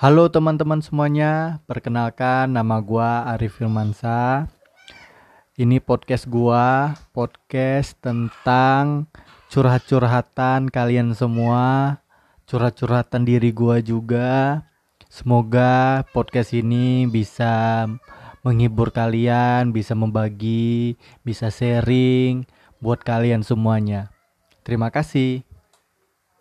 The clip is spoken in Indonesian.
Halo teman-teman semuanya, perkenalkan nama gua Arif Firmansa. Ini podcast gua, podcast tentang curhat-curhatan kalian semua, curhat-curhatan diri gua juga. Semoga podcast ini bisa menghibur kalian, bisa membagi, bisa sharing buat kalian semuanya. Terima kasih.